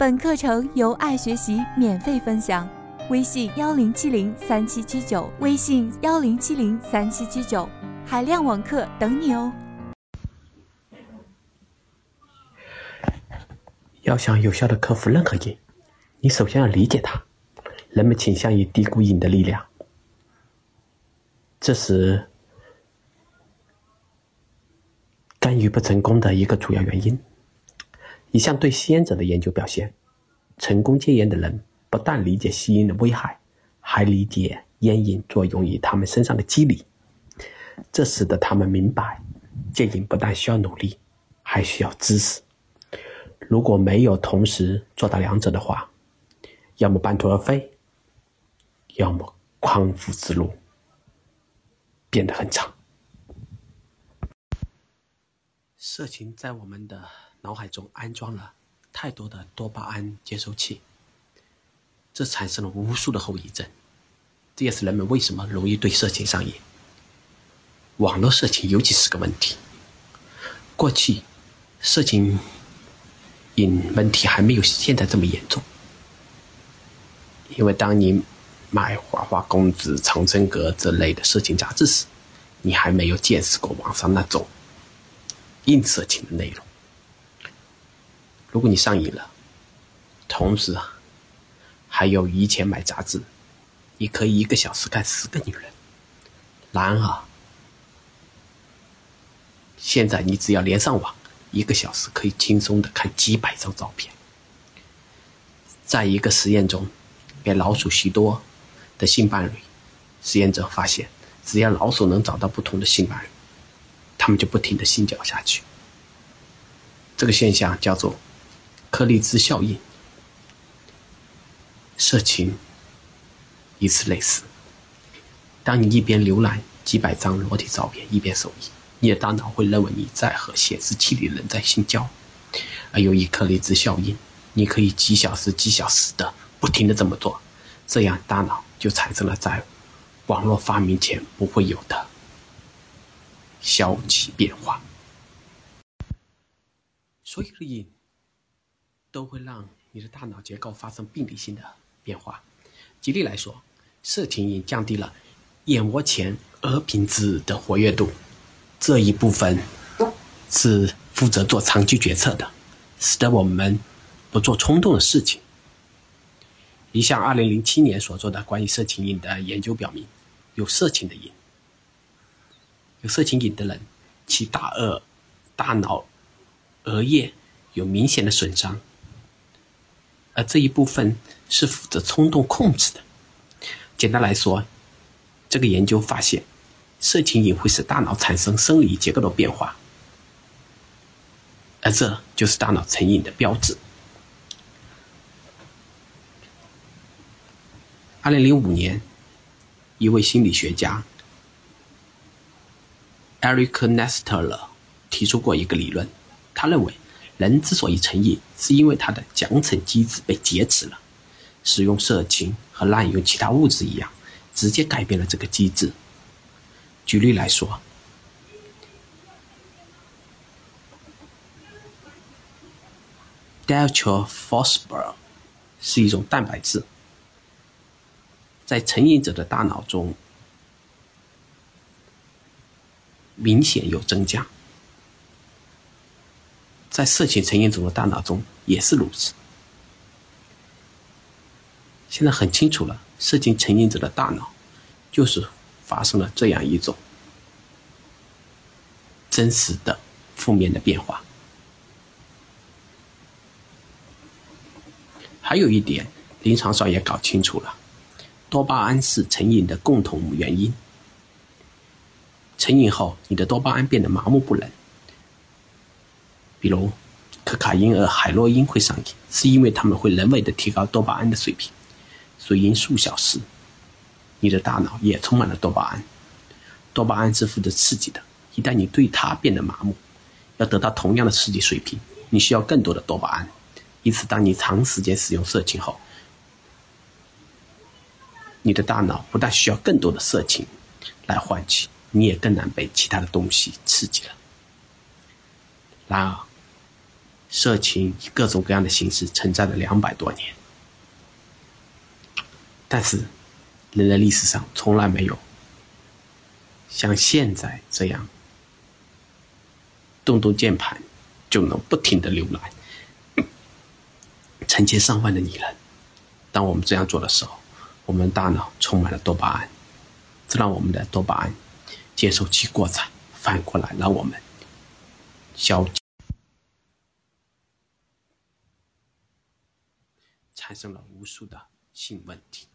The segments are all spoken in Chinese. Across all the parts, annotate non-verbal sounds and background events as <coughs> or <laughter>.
本课程由爱学习免费分享，微信幺零七零三七七九，微信幺零七零三七七九，海量网课等你哦。要想有效的克服任何瘾，你首先要理解它。人们倾向于低估瘾的力量，这是干预不成功的一个主要原因。一项对吸烟者的研究表现，成功戒烟的人不但理解吸烟的危害，还理解烟瘾作用于他们身上的机理。这使得他们明白，戒瘾不但需要努力，还需要知识。如果没有同时做到两者的话，要么半途而废。要么匡复之路变得很长。色情在我们的脑海中安装了太多的多巴胺接收器，这产生了无数的后遗症。这也是人们为什么容易对色情上瘾。网络色情尤其是个问题。过去，色情瘾问题还没有现在这么严重，因为当你。买《花花公子》《长生阁》这类的色情杂志时，你还没有见识过网上那种硬色情的内容。如果你上瘾了，同时还有余钱买杂志，你可以一个小时看十个女人。然而，现在你只要连上网，一个小时可以轻松的看几百张照片。在一个实验中，给老鼠许多。的性伴侣，实验者发现，只要老鼠能找到不同的性伴侣，他们就不停的性交下去。这个现象叫做克利兹效应。色情以此类似。当你一边浏览几百张裸体照片，一边手淫，你的大脑会认为你在和显示器里人在性交。而由于克利兹效应，你可以几小时、几小时的不停的这么做，这样大脑。就产生了在网络发明前不会有的消极变化。所以都会让你的大脑结构发生病理性的变化。举例来说，色情瘾降低了眼窝前额皮质的活跃度，这一部分是负责做长期决策的，使得我们不做冲动的事情。一项2007年所做的关于色情瘾的研究表明，有色情的瘾，有色情瘾的人，其大额大脑额叶有明显的损伤，而这一部分是负责冲动控制的。简单来说，这个研究发现，色情瘾会使大脑产生生理结构的变化，而这就是大脑成瘾的标志。二零零五年，一位心理学家 Eric Nestler 提出过一个理论。他认为，人之所以成瘾，是因为他的奖惩机制被劫持了。使用色情和滥用其他物质一样，直接改变了这个机制。举例来说 d e l t r a p h o s p h o r 是一种蛋白质。在成瘾者的大脑中，明显有增加。在色情成瘾者的大脑中也是如此。现在很清楚了，色情成瘾者的大脑就是发生了这样一种真实的负面的变化。还有一点，临床上也搞清楚了。多巴胺是成瘾的共同原因。成瘾后，你的多巴胺变得麻木不仁。比如，可卡因和海洛因会上瘾，是因为他们会人为的提高多巴胺的水平。水银数小时，你的大脑也充满了多巴胺。多巴胺是负责刺激的，一旦你对它变得麻木，要得到同样的刺激水平，你需要更多的多巴胺。因此，当你长时间使用色情后，你的大脑不但需要更多的色情来唤起，你也更难被其他的东西刺激了。然而，色情以各种各样的形式存在了两百多年，但是人类历史上从来没有像现在这样动动键盘就能不停的浏览 <coughs> 成千上万的拟人。当我们这样做的时候，我们大脑充满了多巴胺，这让我们的多巴胺接受器过载，反过来让我们消。产生了无数的性问题。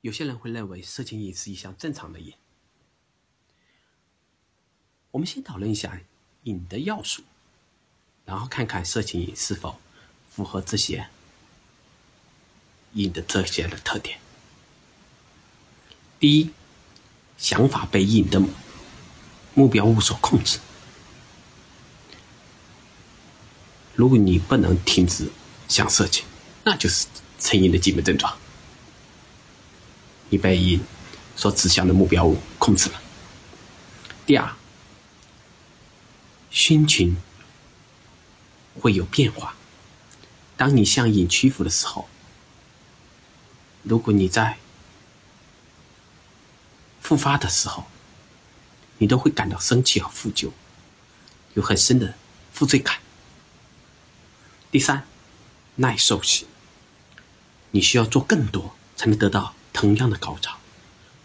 有些人会认为色情瘾是一项正常的瘾。我们先讨论一下瘾的要素，然后看看色情瘾是否符合这些瘾的这些的特点。第一，想法被瘾的目标物所控制。如果你不能停止。想色情，那就是成瘾的基本症状。你被瘾所指向的目标物控制了。第二，心情会有变化。当你向瘾屈服的时候，如果你在复发的时候，你都会感到生气和负疚，有很深的负罪感。第三。耐受性，你需要做更多才能得到同样的高潮。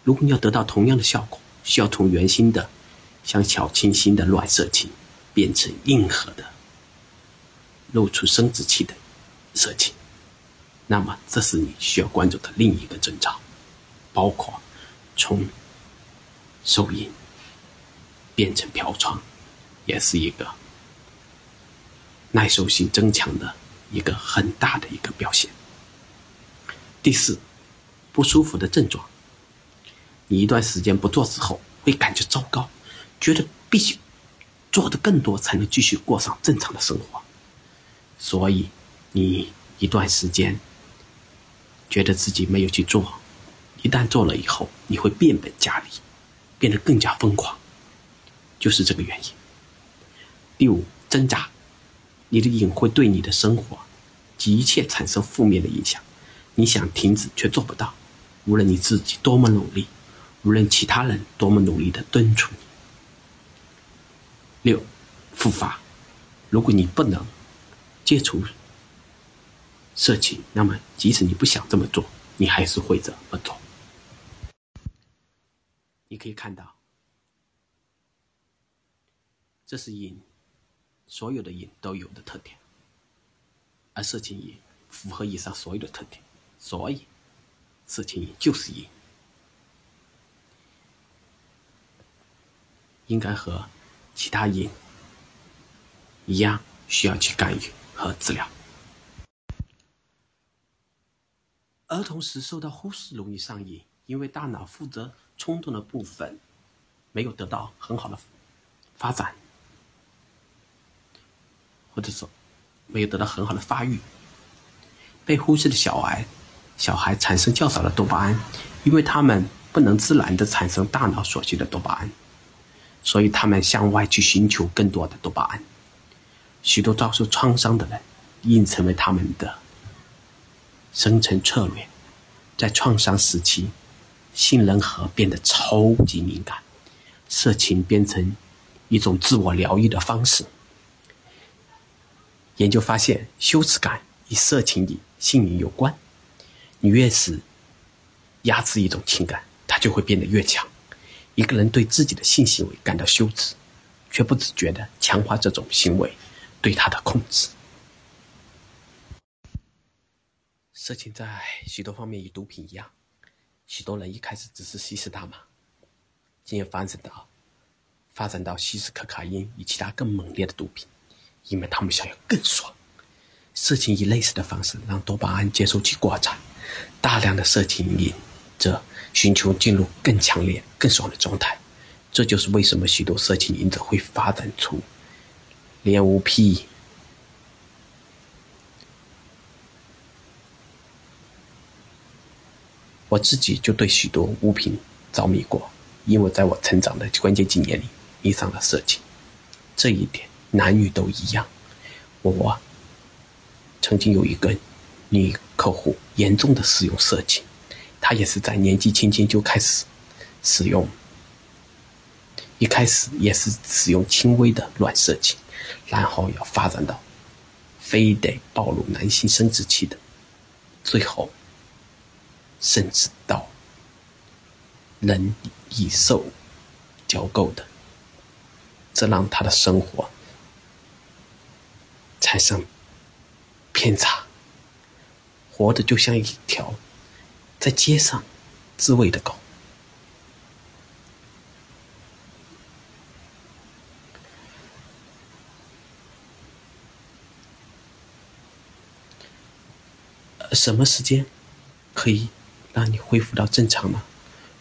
如果你要得到同样的效果，需要从原先的像小清新的软色情，变成硬核的露出生殖器的色情，那么这是你需要关注的另一个征兆。包括从手淫变成嫖娼，也是一个耐受性增强的。一个很大的一个表现。第四，不舒服的症状。你一段时间不做之后，会感觉糟糕，觉得必须做的更多才能继续过上正常的生活。所以，你一段时间觉得自己没有去做，一旦做了以后，你会变本加厉，变得更加疯狂，就是这个原因。第五，挣扎。你的瘾会对你的生活及一切产生负面的影响，你想停止却做不到，无论你自己多么努力，无论其他人多么努力的敦促你。六，复发，如果你不能戒除色情，那么即使你不想这么做，你还是会这么做。你可以看到，这是瘾。所有的瘾都有的特点，而色情瘾符合以上所有的特点，所以色情瘾就是瘾，应该和其他瘾一样需要去干预和治疗。儿童时受到忽视容易上瘾，因为大脑负责冲动的部分没有得到很好的发展。或者说，没有得到很好的发育，被忽视的小孩，小孩产生较少的多巴胺，因为他们不能自然的产生大脑所需的多巴胺，所以他们向外去寻求更多的多巴胺。许多遭受创伤的人，应成为他们的生存策略，在创伤时期，杏仁核变得超级敏感，色情变成一种自我疗愈的方式。研究发现，羞耻感与色情瘾、性瘾有关。你越是压制一种情感，它就会变得越强。一个人对自己的性行为感到羞耻，却不自觉的强化这种行为对他的控制。色情在许多方面与毒品一样，许多人一开始只是吸食大麻，进而发展到发展到吸食可卡因与其他更猛烈的毒品。因为他们想要更爽，色情以类似的方式让多巴胺接收器过载，大量的色情瘾者寻求进入更强烈、更爽的状态。这就是为什么许多色情瘾者会发展出恋物癖。我自己就对许多物品着迷过，因为在我成长的关键几年里迷上了色情，这一点。男女都一样。我曾经有一个女客户严重的使用色情，她也是在年纪轻轻就开始使用，一开始也是使用轻微的软色情，然后要发展到非得暴露男性生殖器的，最后甚至到人与兽交媾的，这让她的生活。产生偏差，活的就像一条在街上自慰的狗。什么时间可以让你恢复到正常呢？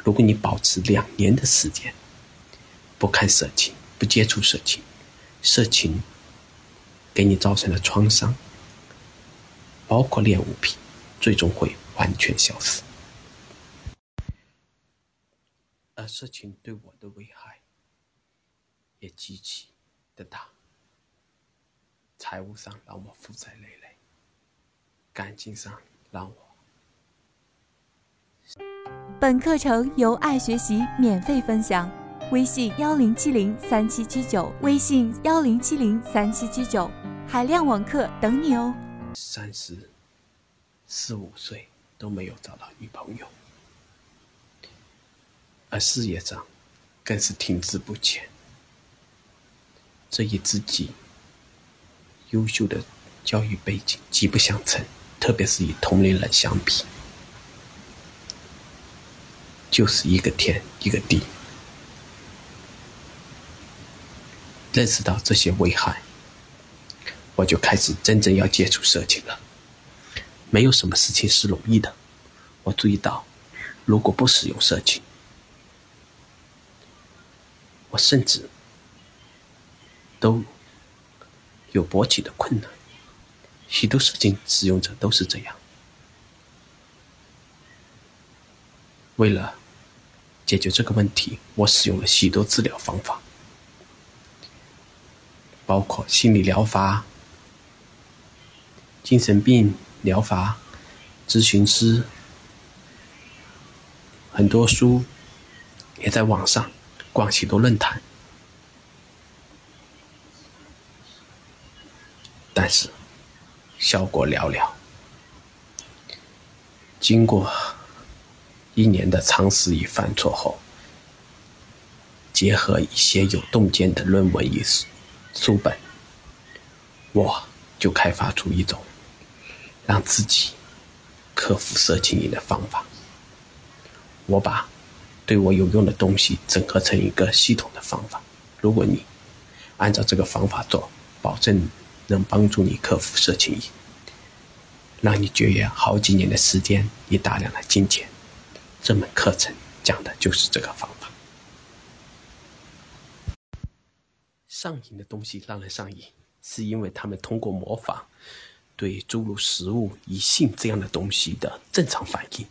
如果你保持两年的时间不看色情、不接触色情，色情。给你造成的创伤，包括恋物癖，最终会完全消失。而色情对我的危害也极其的大，财务上让我负债累累，感情上让我……本课程由爱学习免费分享，微信幺零七零三七七九，微信幺零七零三七七九。海量网课等你哦！三十四五岁都没有找到女朋友，而事业上更是停滞不前。这与自己优秀的教育背景极不相称，特别是与同龄人相比，就是一个天一个地。认识到这些危害。我就开始真正要接触色情了。没有什么事情是容易的。我注意到，如果不使用色情，我甚至都有勃起的困难。许多色情使用者都是这样。为了解决这个问题，我使用了许多治疗方法，包括心理疗法。精神病疗法，咨询师，很多书也在网上逛许多论坛，但是效果寥寥。经过一年的尝试与犯错后，结合一些有洞见的论文与书本，我就开发出一种。让自己克服色情瘾的方法，我把对我有用的东西整合成一个系统的方法。如果你按照这个方法做，保证能帮助你克服色情瘾，让你节约好几年的时间与大量的金钱。这门课程讲的就是这个方法。上瘾的东西让人上瘾，是因为他们通过模仿。对诸如食物、与性这样的东西的正常反应，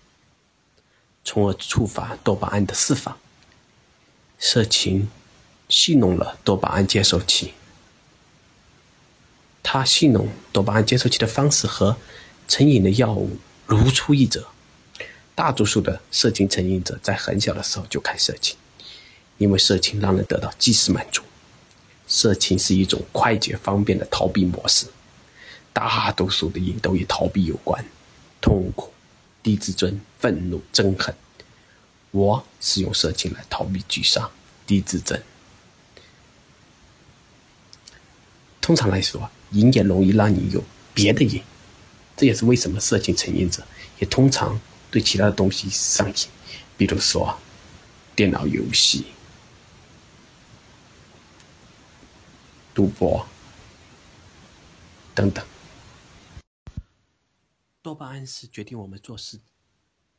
从而触发多巴胺的释放。色情戏弄了多巴胺接受器，它戏弄多巴胺接受器的方式和成瘾的药物如出一辙。大多数的色情成瘾者在很小的时候就看色情，因为色情让人得到即时满足。色情是一种快捷方便的逃避模式。大多数的瘾都与逃避有关，痛苦、低自尊、愤怒、憎恨。我使用色情来逃避沮丧、低自尊。通常来说，瘾也容易让你有别的瘾，这也是为什么色情成瘾者也通常对其他的东西上瘾，比如说电脑游戏、赌博等等。多巴胺是决定我们做事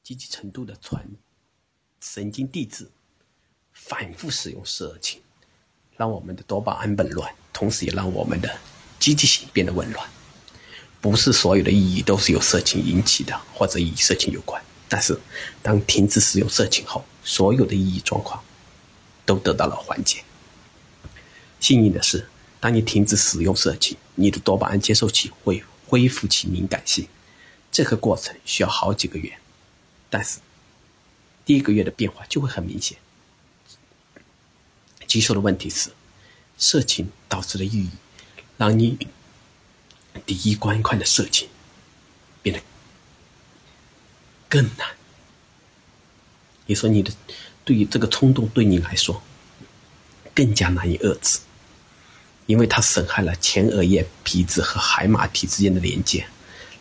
积极程度的传神经递质。反复使用色情，让我们的多巴胺紊乱，同时也让我们的积极性变得紊乱。不是所有的意义都是由色情引起的，或者与色情有关。但是，当停止使用色情后，所有的意义状况都得到了缓解。幸运的是。当你停止使用色情，你的多巴胺接受器会恢复其敏感性。这个过程需要好几个月，但是第一个月的变化就会很明显。棘手的问题是，色情导致的抑郁，让你第一关关的色情变得更难。你说你的对于这个冲动对你来说更加难以遏制，因为它损害了前额叶皮质和海马体之间的连接，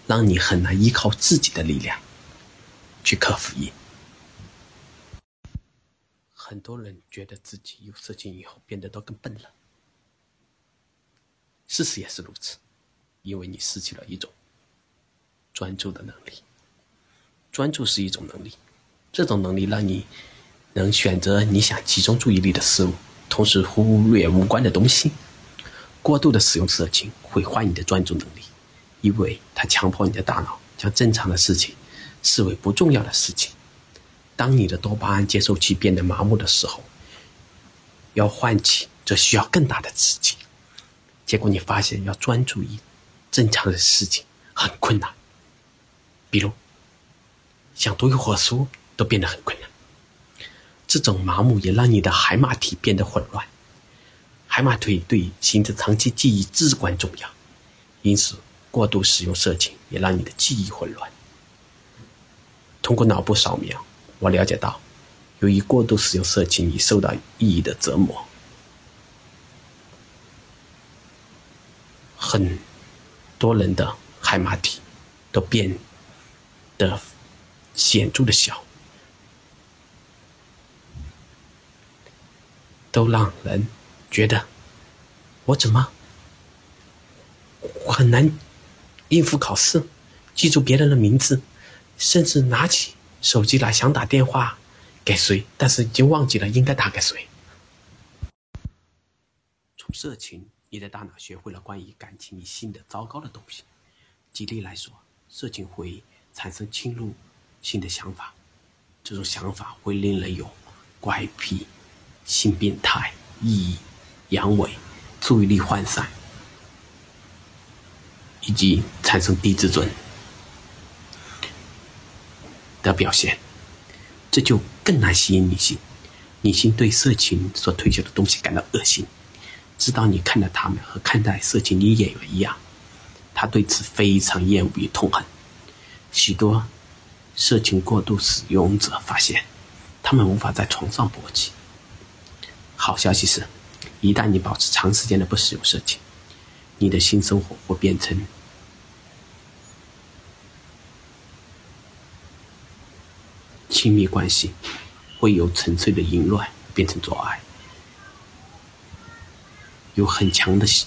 让你很难依靠自己的力量去克服瘾。很多人觉得自己有色情以后变得都更笨了，事实也是如此，因为你失去了一种专注的能力。专注是一种能力，这种能力让你能选择你想集中注意力的事物，同时忽略无关的东西。过度的使用色情毁坏你的专注能力，因为它强迫你的大脑将正常的事情视为不重要的事情。当你的多巴胺接受器变得麻木的时候，要唤起则需要更大的刺激。结果你发现要专注于正常的事情很困难，比如想读一会儿书都变得很困难。这种麻木也让你的海马体变得混乱。海马体对形成长期记忆至关重要，因此过度使用色情也让你的记忆混乱。通过脑部扫描。我了解到，由于过度使用色情已受到意义的折磨，很多人的海马体都变得显著的小，都让人觉得我怎么很难应付考试，记住别人的名字，甚至拿起。手机来想打电话给谁，但是已经忘记了应该打给谁。从色情，你的大脑学会了关于感情与性的糟糕的东西。举例来说，色情会产生侵入性的想法，这种想法会令人有怪癖、性变态、意义、阳痿、注意力涣散，以及产生低自尊。的表现，这就更难吸引女性。女性对色情所推销的东西感到恶心，知道你看待他们和看待色情女演员一样，她对此非常厌恶与痛恨。许多色情过度使用者发现，他们无法在床上勃起。好消息是，一旦你保持长时间的不使用色情，你的性生活会变成。亲密关系会由纯粹的淫乱变成做爱，有很强的性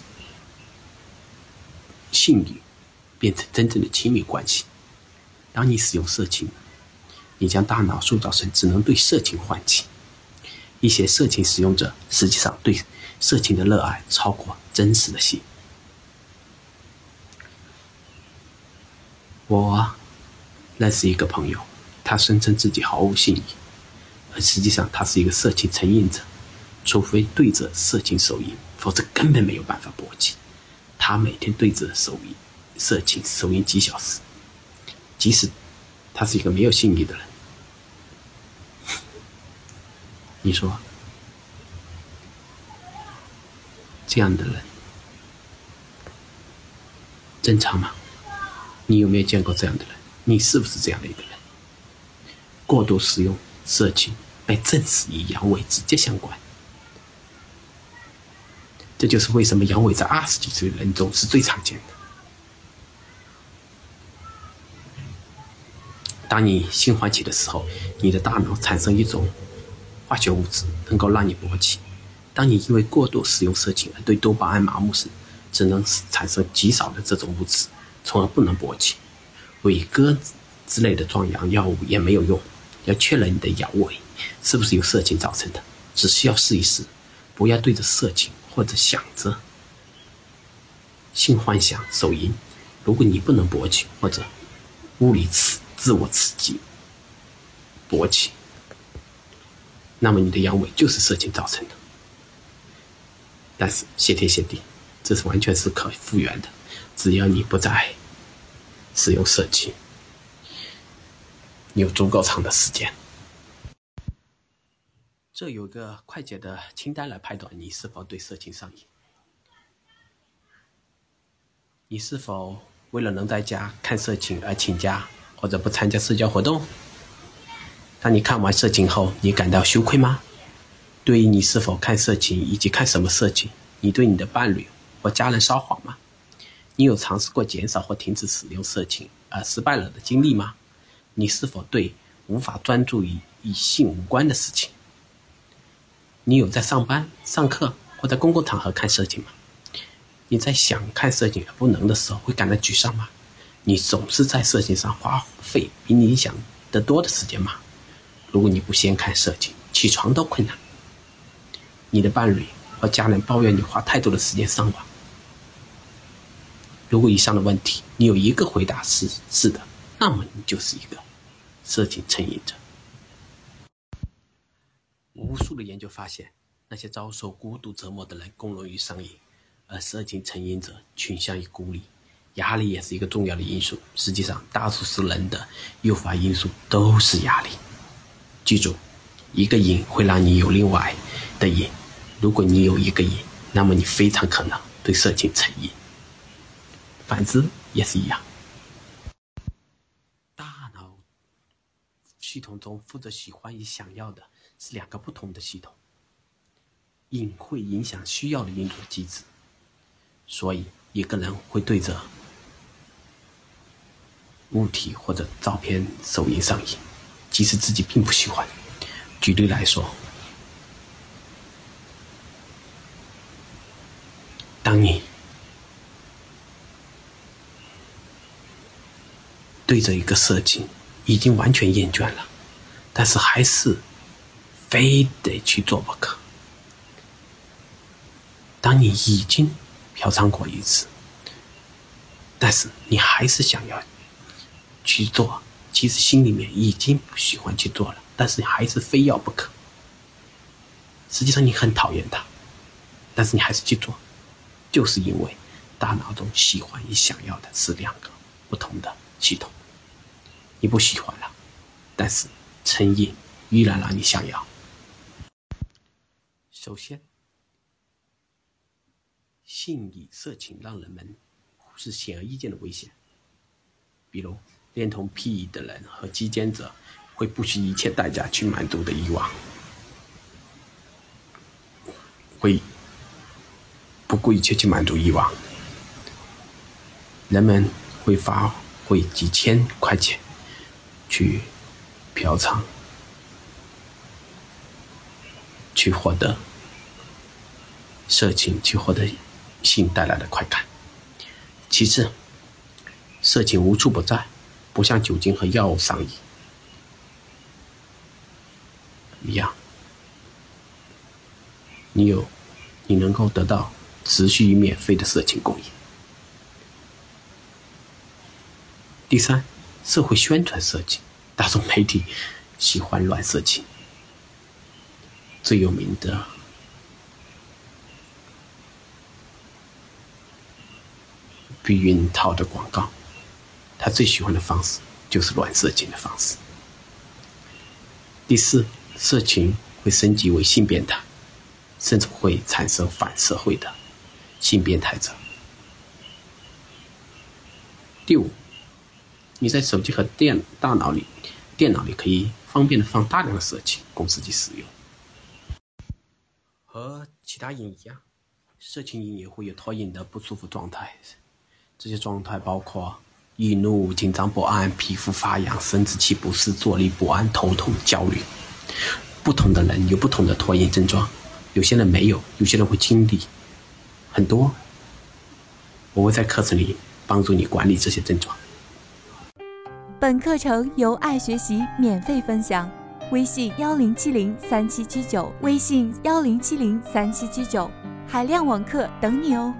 性欲变成真正的亲密关系。当你使用色情，你将大脑塑造成只能对色情唤起。一些色情使用者实际上对色情的热爱超过真实的性。我认识一个朋友。他声称自己毫无性欲，而实际上他是一个色情成瘾者。除非对着色情手淫，否则根本没有办法勃起。他每天对着手淫、色情手淫几小时，即使他是一个没有性欲的人。<laughs> 你说，这样的人正常吗？你有没有见过这样的人？你是不是这样的一个人？过度使用色情被证实与阳痿直接相关，这就是为什么阳痿在二十几岁人中是最常见的。当你性唤起的时候，你的大脑产生一种化学物质，能够让你勃起。当你因为过度使用色情而对多巴胺麻木时，只能产生极少的这种物质，从而不能勃起。伟哥之类的壮阳药物也没有用。要确认你的阳痿是不是由色情造成的，只需要试一试，不要对着色情或者想着性幻想、手淫。如果你不能勃起或者物理刺自我刺激勃起，那么你的阳痿就是色情造成的。但是谢天谢地，这是完全是可复原的，只要你不再使用色情，你有足够长的时间。这有个快捷的清单来判断你是否对色情上瘾。你是否为了能在家看色情而请假或者不参加社交活动？当你看完色情后，你感到羞愧吗？对于你是否看色情以及看什么色情，你对你的伴侣或家人撒谎吗？你有尝试过减少或停止使用色情而失败了的经历吗？你是否对无法专注于与性无关的事情？你有在上班、上课或在公共场合看色情吗？你在想看色情而不能的时候会感到沮丧吗？你总是在色情上花费比你想的多的时间吗？如果你不先看色情，起床都困难。你的伴侣和家人抱怨你花太多的时间上网。如果以上的问题你有一个回答是是的，那么你就是一个色情成瘾者。无数的研究发现，那些遭受孤独折磨的人更容易上瘾。而色情成瘾者倾向于孤立，压力也是一个重要的因素。实际上，大多数人的诱发因素都是压力。记住，一个瘾会让你有另外的瘾。如果你有一个瘾，那么你非常可能对色情成瘾。反之也是一样。大脑系统中负责喜欢与想要的是两个不同的系统。瘾会影响需要的运作机制。所以，一个人会对着物体或者照片手淫上瘾，即使自己并不喜欢。举例来说，当你对着一个色情已经完全厌倦了，但是还是非得去做不可。当你已经嫖娼过一次，但是你还是想要去做，其实心里面已经不喜欢去做了，但是你还是非要不可。实际上你很讨厌他，但是你还是去做，就是因为大脑中喜欢与想要的是两个不同的系统。你不喜欢了，但是成瘾依然让你想要。首先。性与色情让人们忽视显而易见的危险，比如恋童癖的人和基奸者会不惜一切代价去满足的欲望，会不顾一切去满足欲望。人们会花费几千块钱去嫖娼，去获得色情，去获得。性带来的快感。其次，色情无处不在，不像酒精和药物上瘾一样，你有，你能够得到持续与免费的色情供应。第三，社会宣传色情，大众媒体喜欢乱色情，最有名的。避孕套的广告，他最喜欢的方式就是乱色情的方式。第四，色情会升级为性变态，甚至会产生反社会的性变态者。第五，你在手机和电大脑里、电脑里可以方便的放大量的色情供自己使用。和其他瘾一样，色情瘾也会有脱瘾的不舒服状态。这些状态包括易怒、紧张不安、皮肤发痒、生殖器不适、坐立不安、头痛、焦虑。不同的人有不同的拖延症状，有些人没有，有些人会经历很多。我会在课程里帮助你管理这些症状。本课程由爱学习免费分享，微信幺零七零三七七九，微信幺零七零三七七九，海量网课等你哦。